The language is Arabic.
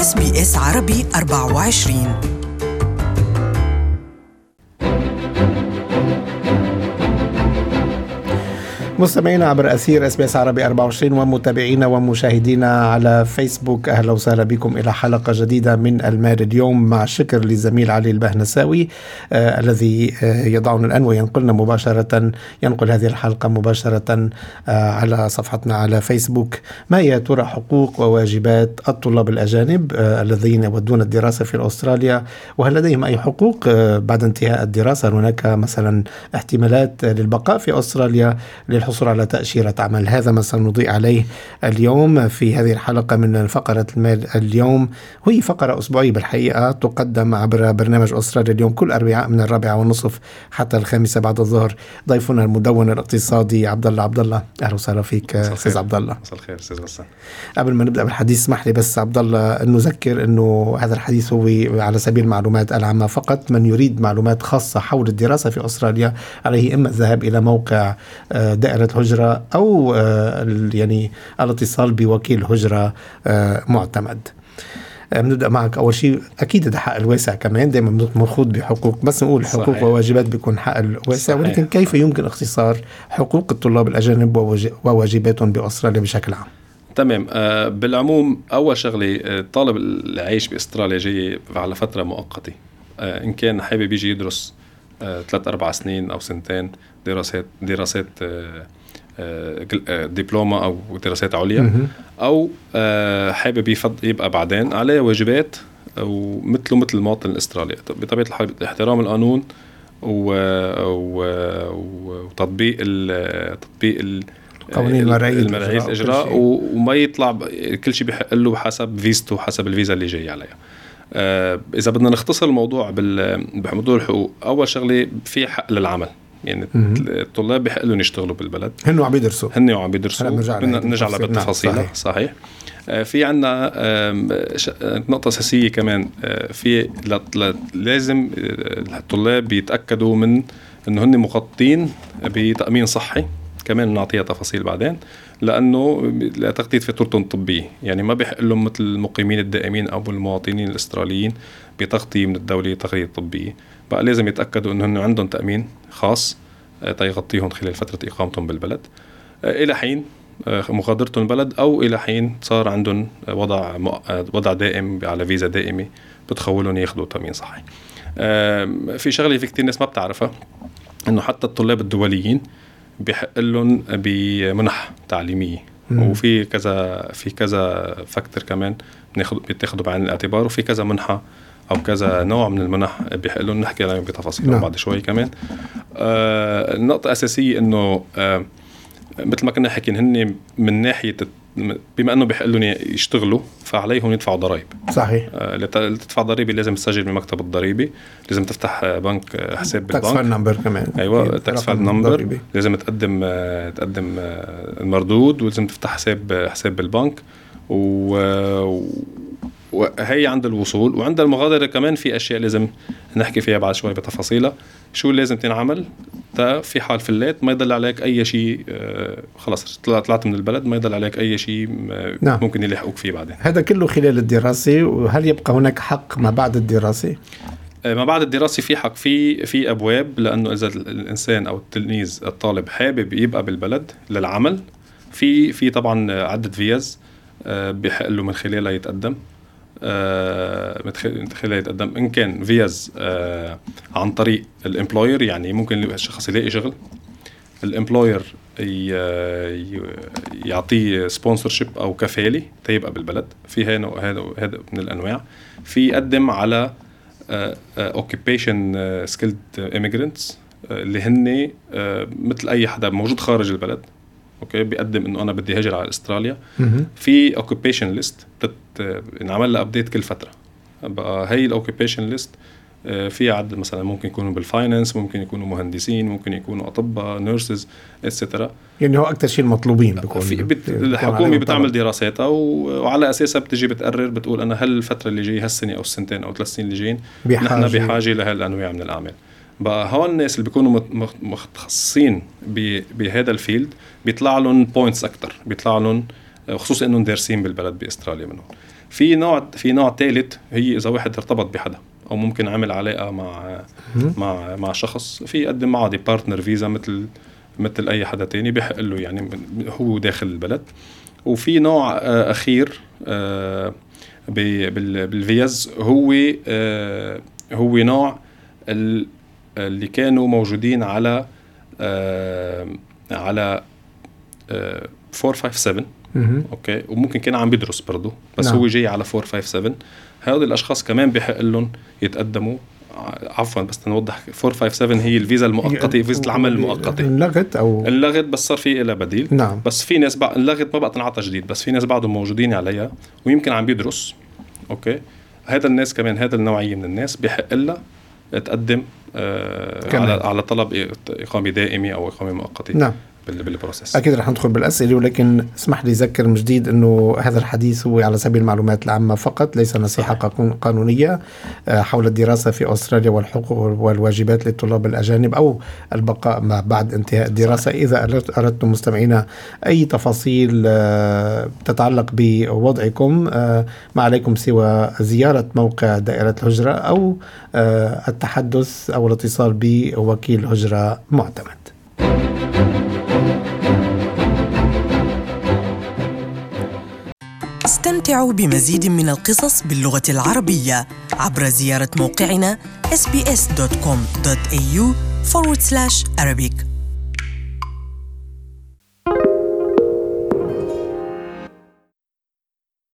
SBS عربي 24 مستمعينا عبر أثير SBS عربي 24 ومتابعينا ومشاهدينا على فيسبوك. أهلا وسهلا بكم إلى حلقة جديدة من المال اليوم. مع شكر للزميل علي البهنساوي آه الذي آه يضعنا الآن وينقلنا مباشرة ينقل هذه الحلقة مباشرة آه على صفحتنا على فيسبوك. ما هي ترى حقوق وواجبات الطلاب الأجانب آه الذين يودون الدراسة في أستراليا؟ وهل لديهم أي حقوق آه بعد انتهاء الدراسة؟ هناك مثلا احتمالات للبقاء في أستراليا للحصول الحصول على تأشيرة عمل. هذا ما سنضيء عليه اليوم في هذه الحلقة من فقرة المال اليوم. وهي فقرة أسبوعية بالحقيقة تقدم عبر برنامج أستراليا اليوم كل أربعاء من الرابعة والنصف حتى الخامسة بعد الظهر. ضيفنا المدون الاقتصادي عبد الله عبد الله أهلا وسهلا فيك أستاذ عبد الله مساء الخير أستاذ غسان قبل ما نبدأ بالحديث اسمح لي بس عبد الله نذكر أنه هذا الحديث هو على سبيل المعلومات العامة فقط. من يريد معلومات خاصة حول الدراسة في أستراليا عليه إما الذهاب إلى موقع دائرة دائرة هجرة أو آه، يعني الاتصال بوكيل هجرة آه، معتمد. بنبدأ معك. أول شيء أكيد ده حق الواسع كمان. دائما بنخوض بحقوق. بس نقول حقوق صحيح. وواجبات بيكون حق الواسع صحيح. ولكن كيف يمكن اختصار حقوق الطلاب الأجانب وواجباتهم بأستراليا بشكل عام؟ تمام. آه بالعموم أول شغلة الطالب اللي عايش بأستراليا جاي على فترة مؤقتة. آه إن كان حابب يجي يدرس آه ثلاث أربع سنين أو سنتين. دراسات دراسات آه، آه، آه، دبلومة أو دراسات عليا أو حابب يبقى بعدين عليه واجبات ومثله مثل المواطن الأسترالي. بطبيعة الحال احترام القانون و... و... وتطبيق ال... تطبيق ال... قوانين المراعي الإجراء وما يطلع كل شيء بحق له حسب فيزته حسب الفيزا اللي جاي عليها. آه إذا بدنا نختصر الموضوع بموضوع الحقوق أول شغلة في حق للعمل. يعني الطلاب بحق لهم يشتغلوا بالبلد. هن عم بيدرسوا. هن عم بيدرسوا. نرجع بالتفاصيل نعم. صحيح, صحيح. آه، في عندنا نقطة أساسية كمان. آه، في لازم آه، الطلاب يتأكدوا من إنه هن مغطين بتأمين صحي. كمان بنعطيها تفاصيل بعدين لأنه لتغطية فاتورتهم الطبيه يعني ما بيحق لهم مثل المقيمين الدائمين أو المواطنين الأستراليين بتغطية من الدولة تغطية طبية. بقى لازم يتأكدوا إنه هن عندهم تأمين خاص آه، تيغطيهم خلال فترة إقامتهم بالبلد. آه، إلى حين آه، مغادرتهم البلد أو إلى حين صار عندهم وضع وضع دائم على فيزا دائمة بتخولهم ياخذوا تأمين صحي. في شغلة في كثير ناس ما بتعرفها إنه حتى الطلاب الدوليين بحق لهم بمنح تعليمية. وفي كذا في كذا فاكتور كمان بيتاخذوا بعين الاعتبار وفي كذا منحة أو كذا نوع من المنح بحق لهم. نحكي عليهم بتفاصيل نعم. بعد شوي كمان. آه النقطه الاساسيه إنه آه مثل ما كنا حكين هن من ناحية بما إنه بحق لهم يشتغلوا فعليهم يدفعوا ضرائب. صحيح. آه لتدفع ضريبة لازم تسجل بمكتب الضريبي لازم تفتح بنك آه، حساب بالبنك. tax file number كمان. أيوه tax file number لازم تقدم آه تقدم المردود ولازم تفتح حساب حساب بالبنك. و وهي عند الوصول وعند المغادرة كمان في أشياء لازم نحكي فيها بعد شوي بتفاصيلها. شو لازم تنعمل؟ تا في حال فلات ما يضل عليك أي شيء آه خلص طلعت من البلد ما يضل عليك أي شيء آه نعم. ممكن يلحقوك فيه بعدين. هذا كله خلال الدراسة وهل يبقى هناك حق ما بعد الدراسة؟ آه، ما بعد الدراسة في حق في في أبواب لأنه إذا الإنسان أو التلميذ الطالب حابب يبقى بالبلد للعمل في في طبعا عدة فيز بحق له من خلالها يتقدم. آه، متخيل يتقدم إن كان فيز آه عن طريق ال employer يعني ممكن الشخص يلاقي شغل. ال employer يعطيه sponsorship أو كفالة تيبقى بالبلد. في هذا هذا من الأنواع. في يقدم على occupation skilled immigrants اللي هن آه مثل أي حدا موجود خارج البلد. okay؟ بيقدم إنه أنا بدي هاجر على أستراليا. في occupation list انعمل لها update كل فترة. بقى هي ال occupation list في عدد مثلا ممكن يكونوا بال finance ممكن يكونوا مهندسين ممكن يكونوا أطباء nurses etcetera يعني هو أكثر شيء المطلوبين بيكون في بت... الحكومة بتعمل دراساتها و... وعلى أساسها بتجي بتقرر بتقول أنا هل الفترة اللي جاية هالسنة أو السنتين أو ثلاث سنين اللي جايين نحن بحاجة لهالأنواع من الأعمال. بقى هون الناس اللي بيكونوا متخصصين بهذا ال field بيطلع لهم points أكثر بيطلع لهم خصوصا إنهم دارسين بالبلد بأستراليا منهم. في نوع في نوع ثالث هي إذا واحد ارتبط بحدا أو ممكن عمل علاقة مع مع مع شخص في يقدم معه de partner visa مثل مثل أي حدا تاني بحق له يعني هو داخل البلد. وفي نوع آه، أخير آه، بالفيز هو آه، هو نوع اللي كانوا موجودين على على 457 أوكي؟ وممكن كان عم بيدرس برضه بس نعم. هو جاي على 457 هؤلاء الأشخاص كمان بحق لهم يتقدموا. عفوا بس نوضح 457 هي الفيزا المؤقتة فيزا العمل المؤقتة. انلغت أو؟ انلغت بس صار في لها بديل. نعم. بس في ناس بقى انلغت ما بقى تنعطى جديد بس في ناس بعدهم موجودين عليها ويمكن عم بيدرس. okay؟ هذا الناس كمان هذا النوعية من الناس بحق لها تقدم آه على على طلب إقامة دائمة أو إقامة مؤقتة. نعم. بال process. أكيد رح ندخل بالأسئلة ولكن اسمح لي اذكر من جديد إنه هذا الحديث هو على سبيل المعلومات العامة فقط ليس نصيحة قانونية آه، حول الدراسة في أستراليا والحقوق والواجبات للطلاب الأجانب أو البقاء ما بعد انتهاء الدراسة. إذا أردتم مستمعينا أي تفاصيل آه، تتعلق بوضعكم آه، ما عليكم سوى زيارة موقع دائرة الهجرة أو التحدث أو الاتصال بوكيل هجرة معتمد. استمتعوا بمزيد من القصص باللغة العربية عبر زيارة موقعنا sbs.com.au forward slash Arabic.